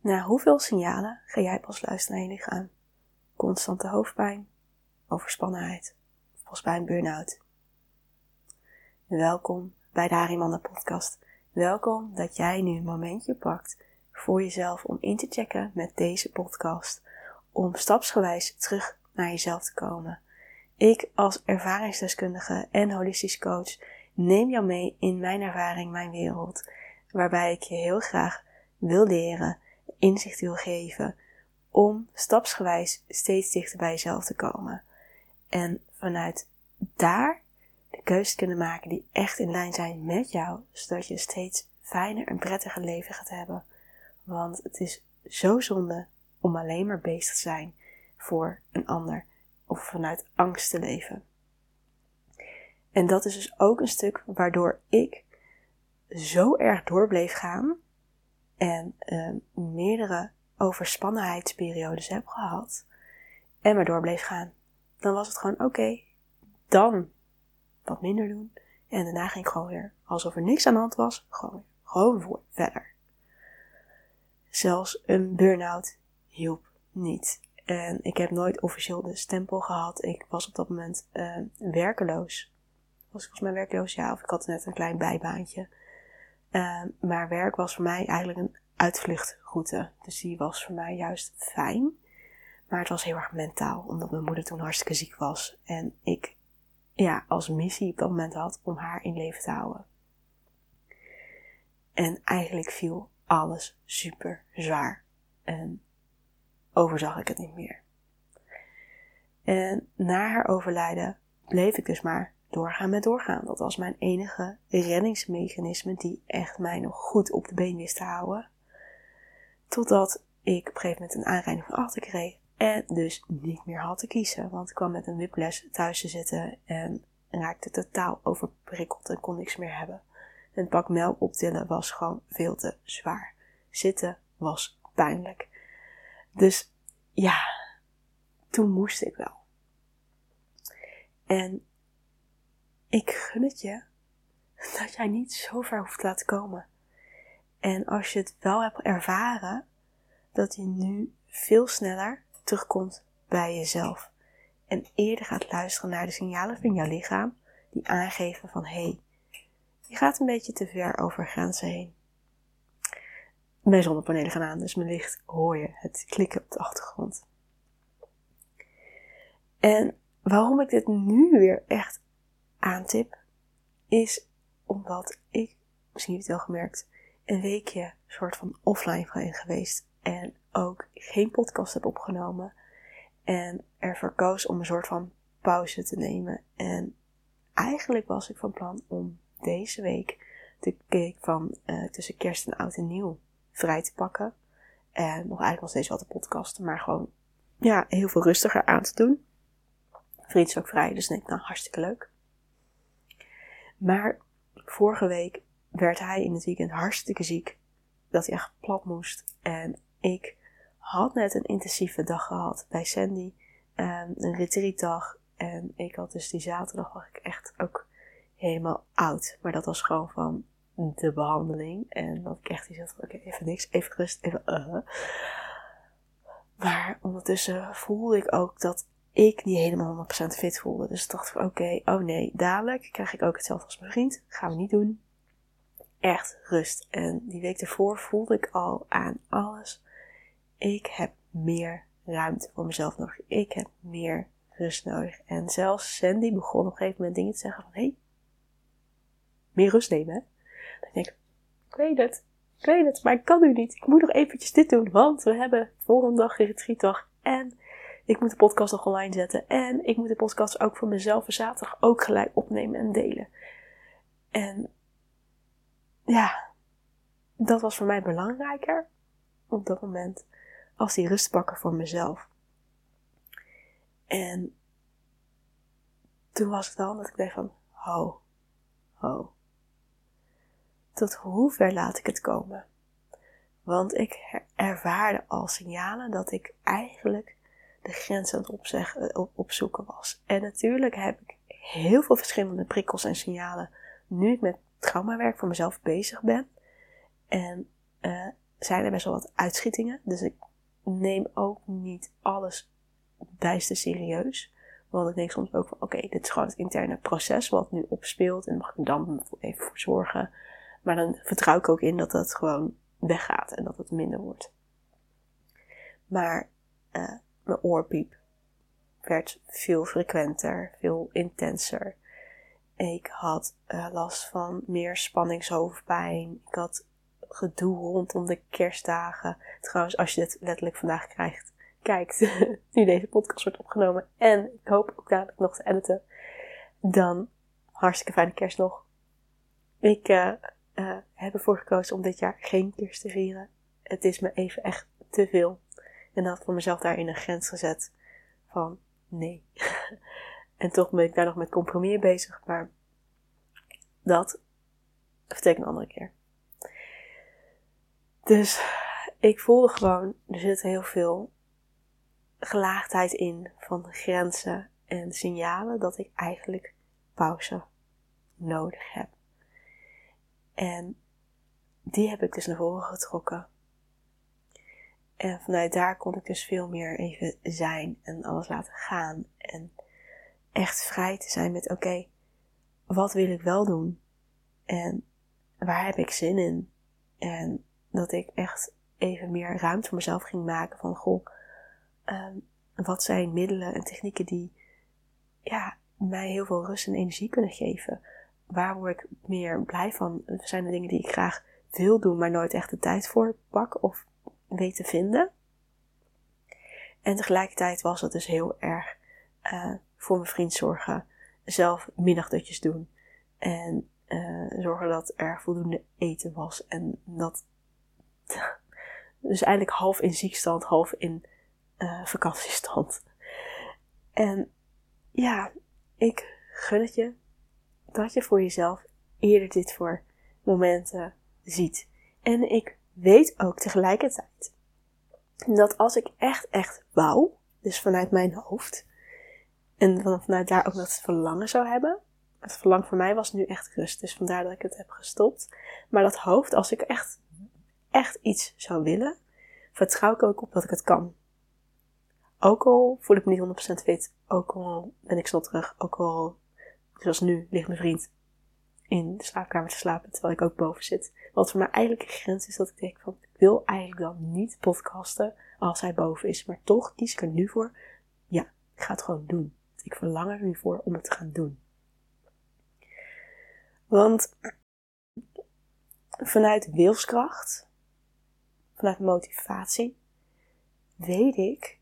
Naar hoeveel signalen ga jij pas luisteren naar je lichaam? Constante hoofdpijn, overspannenheid of pas bij een burn-out? Welkom bij de Harimanda podcast. Welkom dat jij nu een momentje pakt voor jezelf om in te checken met deze podcast. Om stapsgewijs terug naar jezelf te komen. Ik als ervaringsdeskundige en holistisch coach neem jou mee in mijn ervaring, mijn wereld. Waarbij ik je heel graag wil leren, inzicht wil geven. Om stapsgewijs steeds dichter bij jezelf te komen. En vanuit daar de keuzes kunnen maken die echt in lijn zijn met jou, zodat je steeds fijner en prettiger leven gaat hebben. Want het is zo zonde om alleen maar bezig te zijn voor een ander of vanuit angst te leven. En dat is dus ook een stuk waardoor ik zo erg door bleef gaan en uh, meerdere overspannenheidsperiodes heb gehad en maar door bleef gaan. Dan was het gewoon oké, dan wat minder doen en daarna ging ik gewoon weer alsof er niks aan de hand was, gewoon, gewoon voor, verder. Zelfs een burn-out hielp niet. En ik heb nooit officieel de stempel gehad. Ik was op dat moment uh, werkeloos. Was ik volgens mij werkeloos? Ja, of ik had net een klein bijbaantje. Uh, maar werk was voor mij eigenlijk een uitvluchtroute. Dus die was voor mij juist fijn. Maar het was heel erg mentaal, omdat mijn moeder toen hartstikke ziek was. En ik ja, als missie op dat moment had om haar in leven te houden. En eigenlijk viel alles super zwaar. En overzag ik het niet meer. En na haar overlijden bleef ik dus maar doorgaan met doorgaan. Dat was mijn enige reddingsmechanisme die echt mij nog goed op de been wist te houden. Totdat ik op een gegeven moment een aanrijding van achter kreeg en dus niet meer had te kiezen. Want ik kwam met een whiplash thuis te zitten en raakte totaal overprikkeld en kon niks meer hebben. Het pak melk optillen was gewoon veel te zwaar. Zitten was pijnlijk. Dus ja, toen moest ik wel. En ik gun het je dat jij niet zo ver hoeft te laten komen. En als je het wel hebt ervaren, dat je nu veel sneller terugkomt bij jezelf. En eerder gaat luisteren naar de signalen van jouw lichaam die aangeven van hé, hey, je gaat een beetje te ver over grenzen heen. Mijn zonnepanelen gaan aan, dus mijn licht hoor je het klikken op de achtergrond. En waarom ik dit nu weer echt aantip, is omdat ik, misschien heb je het wel gemerkt, een weekje soort van offline ben geweest en ook geen podcast heb opgenomen en ervoor koos om een soort van pauze te nemen. En eigenlijk was ik van plan om deze week de cake van uh, tussen kerst en oud en nieuw vrij te pakken. En nog eigenlijk nog steeds wel te podcasten, maar gewoon ja, heel veel rustiger aan te doen. Vriend is ook vrij, dus denk ik, nou hartstikke leuk. Maar vorige week werd hij in het weekend hartstikke ziek. Dat hij echt plat moest. En ik had net een intensieve dag gehad bij Sandy. Um, een retreatdag. En ik had dus die zaterdag was ik echt ook helemaal oud. Maar dat was gewoon van de behandeling. En dat ik echt iets had oké, even niks, even rust, even uh. Maar ondertussen voelde ik ook dat ik niet helemaal 100% fit voelde. Dus ik dacht oké, oh nee, dadelijk krijg ik ook hetzelfde als mijn vriend. Gaan we niet doen. Echt rust. En die week ervoor voelde ik al aan alles ik heb meer ruimte voor mezelf nodig. Ik heb meer rust nodig. En zelfs Sandy begon op een gegeven moment dingen te zeggen van, hé, hey, meer rust nemen, hè? Dan denk ik, weet het, ik weet het, maar ik kan nu niet. Ik moet nog eventjes dit doen, want we hebben volgende dag retreatdag en ik moet de podcast nog online zetten en ik moet de podcast ook voor mezelf voor zaterdag ook gelijk opnemen en delen. En ja, dat was voor mij belangrijker op dat moment als die rust pakken voor mezelf. En toen was het dan dat ik dacht van, ho, ho. Tot hoe ver laat ik het komen? Want ik ervaarde al signalen dat ik eigenlijk de grens aan het opzeggen, op, opzoeken was. En natuurlijk heb ik heel veel verschillende prikkels en signalen nu ik met traumawerk voor mezelf bezig ben. En uh, zijn er best wel wat uitschietingen. Dus ik neem ook niet alles bijster serieus. Want ik denk soms ook van, oké, dit is gewoon het interne proces wat nu opspeelt. En mag ik dan even voor zorgen. Maar dan vertrouw ik ook in dat dat gewoon weggaat en dat het minder wordt. Maar uh, mijn oorpiep werd veel frequenter, veel intenser. Ik had uh, last van meer spanningshoofdpijn. Ik had gedoe rondom de kerstdagen. Trouwens, als je dit letterlijk vandaag krijgt, kijkt, nu deze podcast wordt opgenomen. En ik hoop ook dadelijk nog te editen. Dan hartstikke fijne kerst nog. Ik uh, uh, heb ervoor gekozen om dit jaar geen kerst te vieren. Het is me even echt te veel. En had voor mezelf daarin een grens gezet van nee. en toch ben ik daar nog met compromis bezig. Maar dat vertel ik een andere keer. Dus ik voelde gewoon, er zit heel veel gelaagdheid in van grenzen en signalen dat ik eigenlijk pauze nodig heb. En die heb ik dus naar voren getrokken. En vanuit daar kon ik dus veel meer even zijn en alles laten gaan. En echt vrij te zijn met: oké, wat wil ik wel doen? En waar heb ik zin in? En dat ik echt even meer ruimte voor mezelf ging maken van: goh, um, wat zijn middelen en technieken die ja, mij heel veel rust en energie kunnen geven? Waar word ik meer blij van? Zijn er dingen die ik graag wil doen, maar nooit echt de tijd voor pak of weet te vinden? En tegelijkertijd was het dus heel erg uh, voor mijn vriend zorgen, zelf middagdutjes doen en uh, zorgen dat er voldoende eten was en dat dus eigenlijk half in ziekstand, half in uh, vakantiestand. En ja, ik gun het je dat je voor jezelf eerder dit voor momenten ziet. En ik weet ook tegelijkertijd dat als ik echt, echt wou, dus vanuit mijn hoofd, en vanuit daar ook dat verlangen zou hebben. Het verlangen voor mij was nu echt rust, dus vandaar dat ik het heb gestopt. Maar dat hoofd, als ik echt, echt iets zou willen, vertrouw ik ook op dat ik het kan. Ook al voel ik me niet 100% fit, ook al ben ik snotterig, ook al, zoals nu, ligt mijn vriend in de slaapkamer te slapen terwijl ik ook boven zit. Wat voor mij eigenlijk een grens is dat ik denk van, ik wil eigenlijk dan niet podcasten als hij boven is. Maar toch kies ik er nu voor, ja, ik ga het gewoon doen. Ik verlang er nu voor om het te gaan doen. Want vanuit wilskracht, vanuit motivatie, weet ik,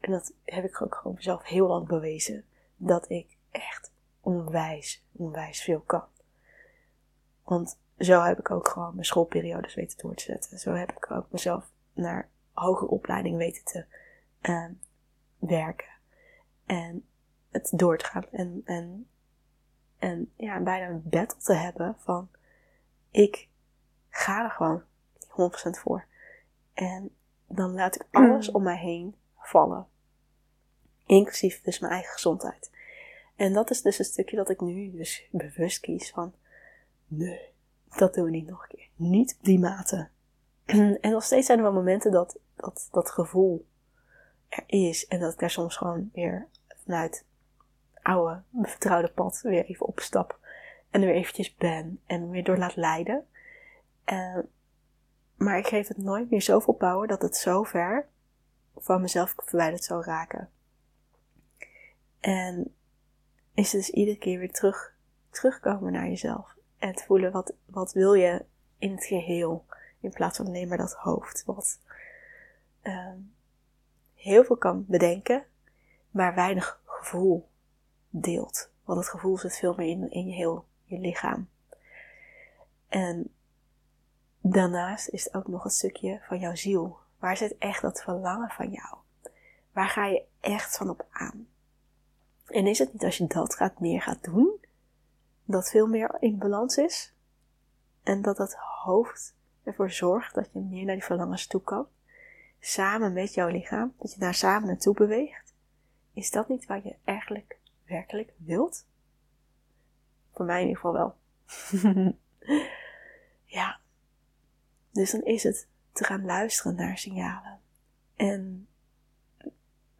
en dat heb ik ook gewoon mezelf heel lang bewezen, dat ik echt onwijs, onwijs veel kan. Want zo heb ik ook gewoon mijn schoolperiodes weten door te zetten. Zo heb ik ook mezelf naar hogere opleiding weten te uh, werken. En het door te gaan. En, en, en ja, bijna een battle te hebben van ik ga er gewoon 100% voor. En dan laat ik alles om mij heen vallen. Inclusief dus mijn eigen gezondheid. En dat is dus een stukje dat ik nu dus bewust kies van nee, dat doen we niet nog een keer. Niet op die mate. en nog steeds zijn er wel momenten dat, dat dat gevoel er is. En dat ik daar soms gewoon weer vanuit oude, vertrouwde pad weer even opstap. En er weer eventjes ben. En weer door laat leiden. Uh, maar ik geef het nooit meer zoveel power dat het zo ver van mezelf verwijderd zou raken. En is het dus iedere keer weer terug, terugkomen naar jezelf. En te voelen wat, wat wil je in het geheel. In plaats van alleen maar dat hoofd. Wat uh, heel veel kan bedenken, maar weinig gevoel deelt. Want het gevoel zit veel meer in, in je heel je lichaam. En daarnaast is het ook nog een stukje van jouw ziel. Waar zit echt dat verlangen van jou? Waar ga je echt van op aan? En is het niet als je dat gaat meer gaat doen, dat veel meer in balans is? En dat het hoofd ervoor zorgt dat je meer naar die verlangens toe kan? Samen met jouw lichaam, dat je daar samen naartoe beweegt? Is dat niet wat je eigenlijk werkelijk wilt? Voor mij in ieder geval wel. ja. Dus dan is het te gaan luisteren naar signalen. En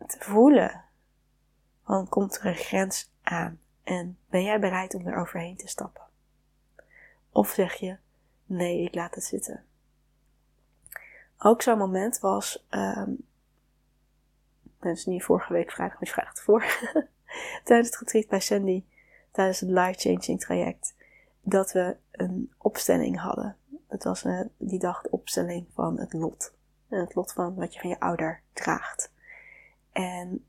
te voelen, van komt er een grens aan en ben jij bereid om er overheen te stappen? Of zeg je, nee, ik laat het zitten. Ook zo'n moment was, um, het is niet vorige week vrijdag, maar vrijdag ervoor, tijdens het retreat bij Sandy, tijdens het life changing traject, dat we een opstelling hadden. Het was uh, die dag de opstelling van het lot. En het lot van wat je van je ouder draagt. En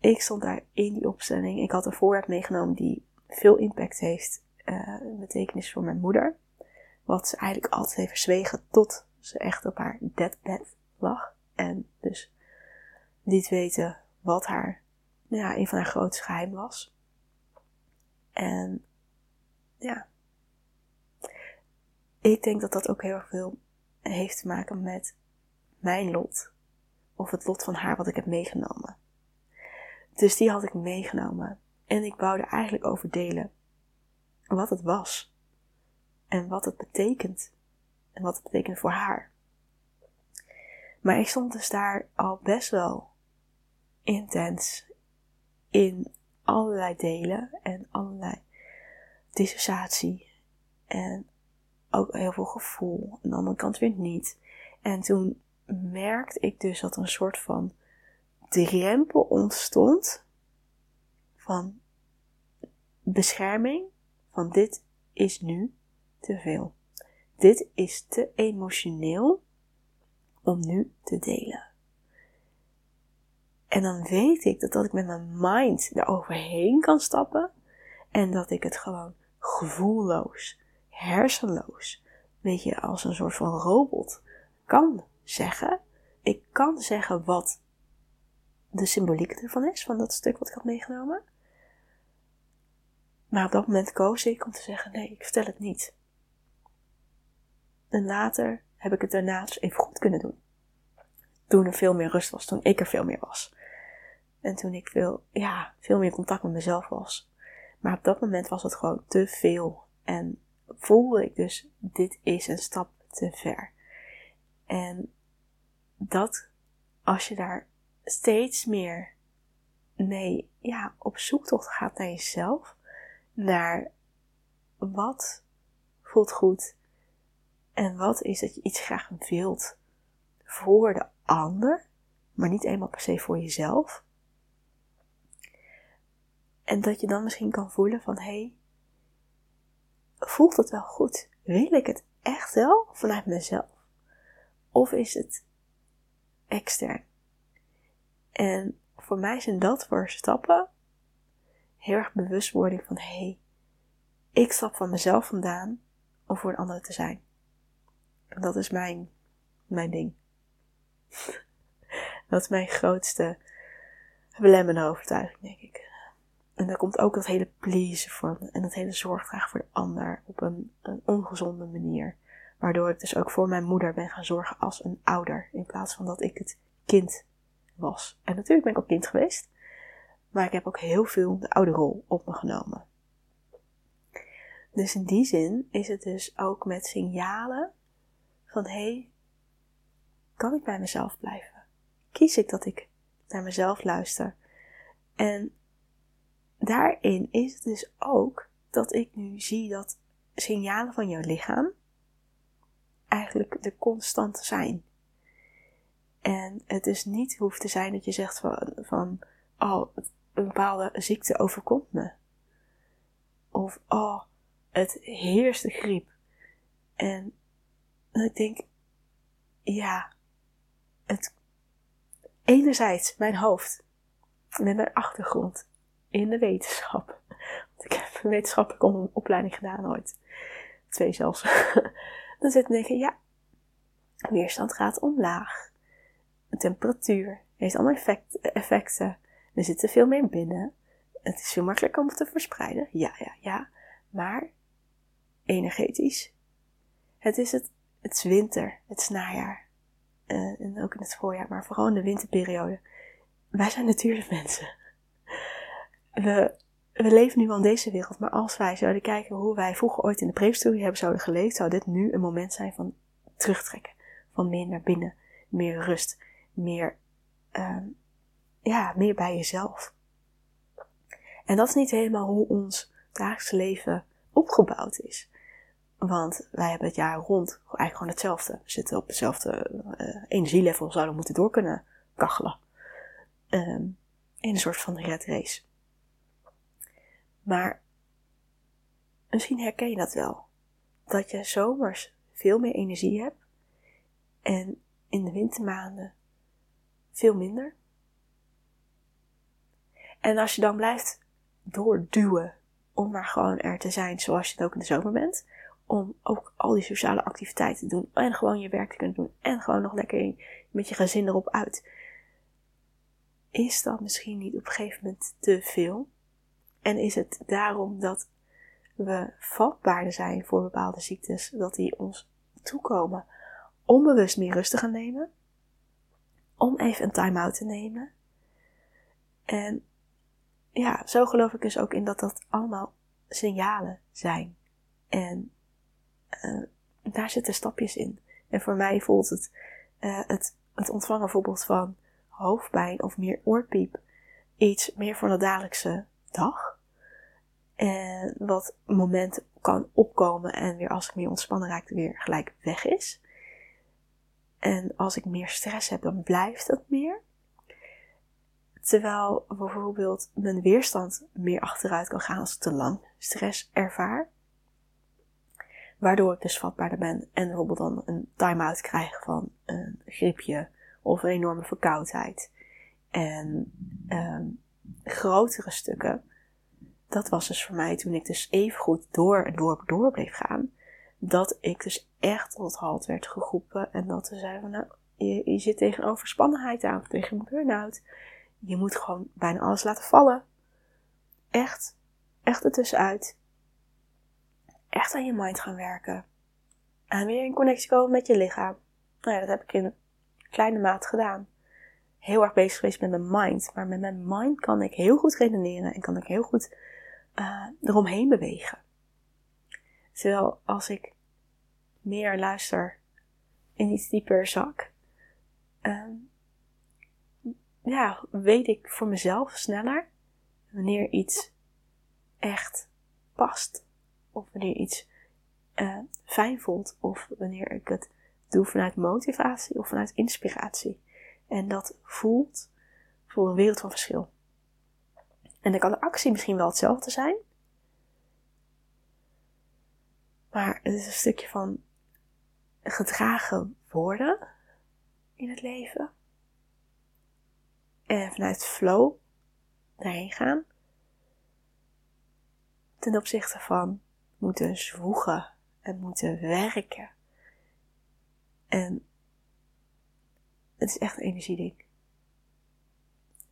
ik stond daar in die opstelling. Ik had een voorwerp meegenomen die veel impact heeft, uh, betekenis voor mijn moeder. Wat ze eigenlijk altijd heeft verzwegen tot ze echt op haar deadbed lag. En dus niet weten wat haar, ja, een van haar grootste geheim was. En ja, ik denk dat dat ook heel erg veel heeft te maken met mijn lot. Of het lot van haar wat ik heb meegenomen. Dus die had ik meegenomen. En ik wou er eigenlijk over delen wat het was. En wat het betekent. En wat het betekent voor haar. Maar ik stond dus daar al best wel intens in allerlei delen en allerlei dissociatie en ook heel veel gevoel. Aan de andere kant weer niet. En toen merkte ik dus dat een soort van drempel ontstond van bescherming. Van dit is nu te veel. Dit is te emotioneel om nu te delen. En dan weet ik dat, dat ik met mijn mind eroverheen kan stappen. En dat ik het gewoon gevoelloos, hersenloos, weet je, als een soort van robot kan zeggen. Ik kan zeggen wat de symboliek ervan is, van dat stuk wat ik had meegenomen. Maar op dat moment koos ik om te zeggen: nee, ik vertel het niet. En later heb ik het daarna dus even goed kunnen doen. Toen er veel meer rust was, toen ik er veel meer was. En toen ik veel, ja, veel meer contact met mezelf was. Maar op dat moment was het gewoon te veel. En voelde ik dus, dit is een stap te ver. En dat, als je daar steeds meer mee, ja, op zoektocht gaat naar jezelf, naar wat voelt goed en wat is dat je iets graag wilt voor de ander, maar niet eenmaal per se voor jezelf. En dat je dan misschien kan voelen van, hé, hey, voelt het wel goed? Wil ik het echt wel vanuit mezelf? Of is het extern? En voor mij zijn dat voor stappen heel erg bewustwording van, hé, hey, ik stap van mezelf vandaan om voor een ander te zijn. En dat is mijn, mijn ding. dat is mijn grootste belemmerde overtuiging, denk ik. En daar komt ook dat hele pleasen van en dat hele zorg dragen voor de ander op een, een ongezonde manier. Waardoor ik dus ook voor mijn moeder ben gaan zorgen als een ouder, in plaats van dat ik het kind was. En natuurlijk ben ik ook kind geweest, maar ik heb ook heel veel de ouderrol op me genomen. Dus in die zin is het dus ook met signalen van hé, hey, kan ik bij mezelf blijven? Kies ik dat ik naar mezelf luister? En daarin is het dus ook dat ik nu zie dat signalen van jouw lichaam eigenlijk de constante zijn. En het dus niet hoeft te zijn dat je zegt van, van oh, een bepaalde ziekte overkomt me. Of, oh, het heerst de griep. En ik denk, ja, het, enerzijds mijn hoofd met mijn achtergrond in de wetenschap. Want ik heb een wetenschappelijke opleiding gedaan ooit. Twee zelfs. Dan zit ik denken, ja, weerstand gaat omlaag. De temperatuur heeft allemaal effect, effecten. Er zit veel meer binnen. Het is veel makkelijker om het te verspreiden. Ja, ja, ja. Maar energetisch. Het is het, het is winter, het is najaar. Uh, en ook in het voorjaar, maar vooral in de winterperiode. Wij zijn natuurlijk mensen we, we leven nu wel in deze wereld, maar als wij zouden kijken hoe wij vroeger ooit in de prehistorie hebben zouden geleefd, zou dit nu een moment zijn van terugtrekken. van meer naar binnen, meer rust, meer, uh, ja, meer bij jezelf. En dat is niet helemaal hoe ons dagelijks leven opgebouwd is. Want wij hebben het jaar rond eigenlijk gewoon hetzelfde. We zitten op hetzelfde uh, energielevel, zouden moeten door kunnen kachelen. Um, in een soort van red race. Maar misschien herken je dat wel. Dat je zomers veel meer energie hebt en in de wintermaanden veel minder. En als je dan blijft doorduwen om maar gewoon er te zijn zoals je het ook in de zomer bent, om ook al die sociale activiteiten te doen en gewoon je werk te kunnen doen en gewoon nog lekker met je gezin erop uit. Is dat misschien niet op een gegeven moment te veel? En is het daarom dat we vatbaarder zijn voor bepaalde ziektes, dat die ons toekomen, onbewust meer rust te gaan nemen, om even een time-out te nemen. En ja, zo geloof ik dus ook in dat dat allemaal signalen zijn. En uh, daar zitten stapjes in. En voor mij voelt het, uh, het, het ontvangen bijvoorbeeld van hoofdpijn of meer oorpiep iets meer voor de dagelijkse dag. En wat moment kan opkomen en weer als ik meer ontspannen raak, weer gelijk weg is. En als ik meer stress heb, dan blijft dat meer. Terwijl bijvoorbeeld mijn weerstand meer achteruit kan gaan als ik te lang stress ervaar. Waardoor ik dus vatbaarder ben en bijvoorbeeld dan een time-out krijg van een griepje of een enorme verkoudheid. En um, grotere stukken, dat was dus voor mij toen ik dus even goed door en door, door bleef gaan. Dat ik dus echt tot halt werd geroepen en dat ze zeiden van nou, je, zit tegen overspannenheid aan, tegen een burn-out. Je moet gewoon bijna alles laten vallen. Echt, echt ertussenuit. Echt aan je mind gaan werken. En weer in connectie komen met je lichaam. Nou ja, dat heb ik in kleine mate gedaan. Heel erg bezig geweest met mijn mind. Maar met mijn mind kan ik heel goed redeneren en kan ik heel goed uh, eromheen bewegen. Terwijl als ik meer luister in iets dieper zak, uh, ja, weet ik voor mezelf sneller wanneer iets echt past. Of wanneer iets uh, fijn voelt. Of wanneer ik het doe vanuit motivatie of vanuit inspiratie. En dat voelt voor een wereld van verschil. En dan kan de actie misschien wel hetzelfde zijn. Maar het is een stukje van gedragen worden in het leven. En vanuit flow daarheen gaan. Ten opzichte van moeten zwoegen en moeten werken en het is echt een energieding.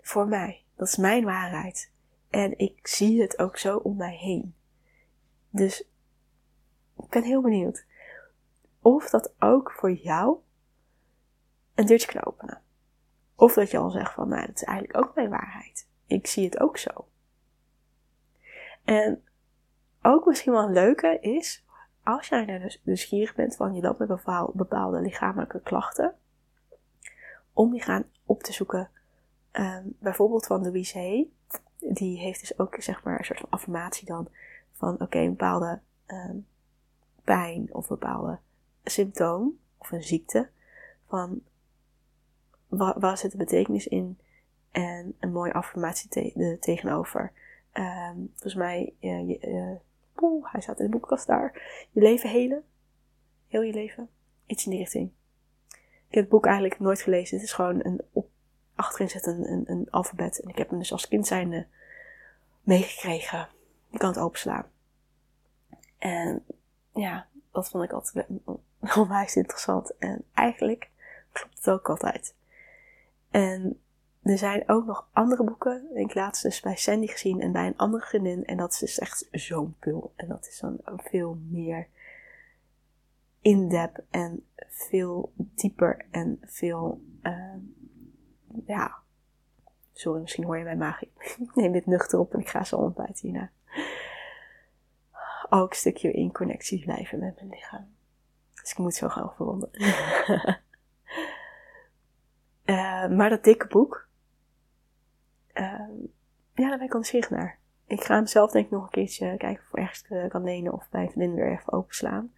Voor mij. Dat is mijn waarheid. En ik zie het ook zo om mij heen. Dus ik ben heel benieuwd of dat ook voor jou een deurtje kan openen. Of dat je al zegt van, nou, dat is eigenlijk ook mijn waarheid. Ik zie het ook zo. En ook misschien wel een leuke is, als jij nou dus nieuwsgierig bent van je loopt met bepaalde lichamelijke klachten, om die gaan op te zoeken. Um, bijvoorbeeld van Louise Hay. Die heeft dus ook zeg maar een soort van affirmatie dan van oké, een bepaalde um, pijn of een bepaalde symptoom of een ziekte. Van waar, zit de betekenis in? En een mooie affirmatie te, tegenover. Um, volgens mij, je, Oeh, hij staat in de boekenkast daar. Je leven helen. Heel je leven. Iets in die richting. Ik heb het boek eigenlijk nooit gelezen. Het is gewoon een op, achterin zit een, een, een alfabet. En ik heb hem dus als kind zijnde meegekregen. Je kan het openslaan. En ja, dat vond ik altijd onwijs interessant. En eigenlijk klopt het ook altijd. En er zijn ook nog andere boeken. Ik laatst dus bij Sandy gezien en bij een andere vriendin. En dat is dus echt zo'n pul. En dat is dan veel meer in-depth en veel dieper en veel, uh, ja. Sorry, misschien hoor je mijn maag. Ik neem dit nuchter op en ik ga zo ontbijten hierna. Ook een stukje in connectie blijven met mijn lichaam. Dus ik moet zo gaan verwonden. Uh, maar dat dikke boek, uh, ja, daar ben ik nieuwsgierig naar. Ik ga hem zelf denk ik nog een keertje kijken of ik ergens kan lenen of bij vriendin weer even openslaan.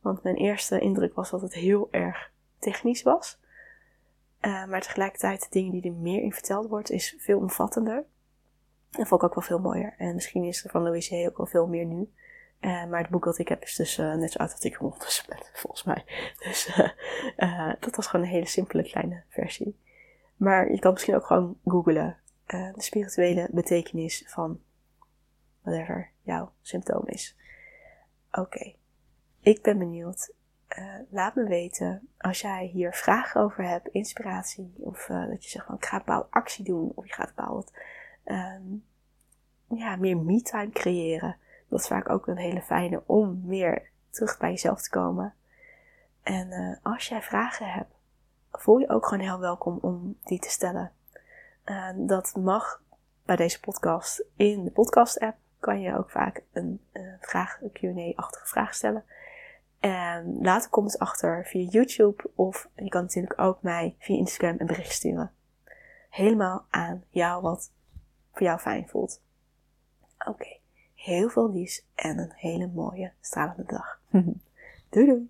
Want mijn eerste indruk was dat het heel erg technisch was. Uh, maar tegelijkertijd de dingen die er meer in verteld wordt, is veel omvattender. En vond ik ook wel veel mooier. En misschien is er van Louise ook wel veel meer nu. Uh, maar het boek dat ik heb is dus uh, net zo oud dat ik ondertussen ben, volgens mij. Dus uh, dat was gewoon een hele simpele kleine versie. Maar je kan misschien ook gewoon googlen de spirituele betekenis van whatever jouw symptoom is. Oké, ik ben benieuwd. laat me weten als jij hier vragen over hebt, inspiratie. Of dat je zegt van ik ga een bepaalde actie doen. Of je gaat bepaald um, ja, meer me-time creëren. Dat is vaak ook een hele fijne om weer terug bij jezelf te komen. En uh, als jij vragen hebt, voel je ook gewoon heel welkom om die te stellen. Uh, dat mag bij deze podcast. In de podcast-app kan je ook vaak een uh, vraag, een Q&A-achtige vraag stellen. En laat de comments achter via YouTube of je kan natuurlijk ook mij via Instagram een bericht sturen. Helemaal aan jou wat voor jou fijn voelt. Oké. Heel veel liefs en een hele mooie stralende dag. doei doei!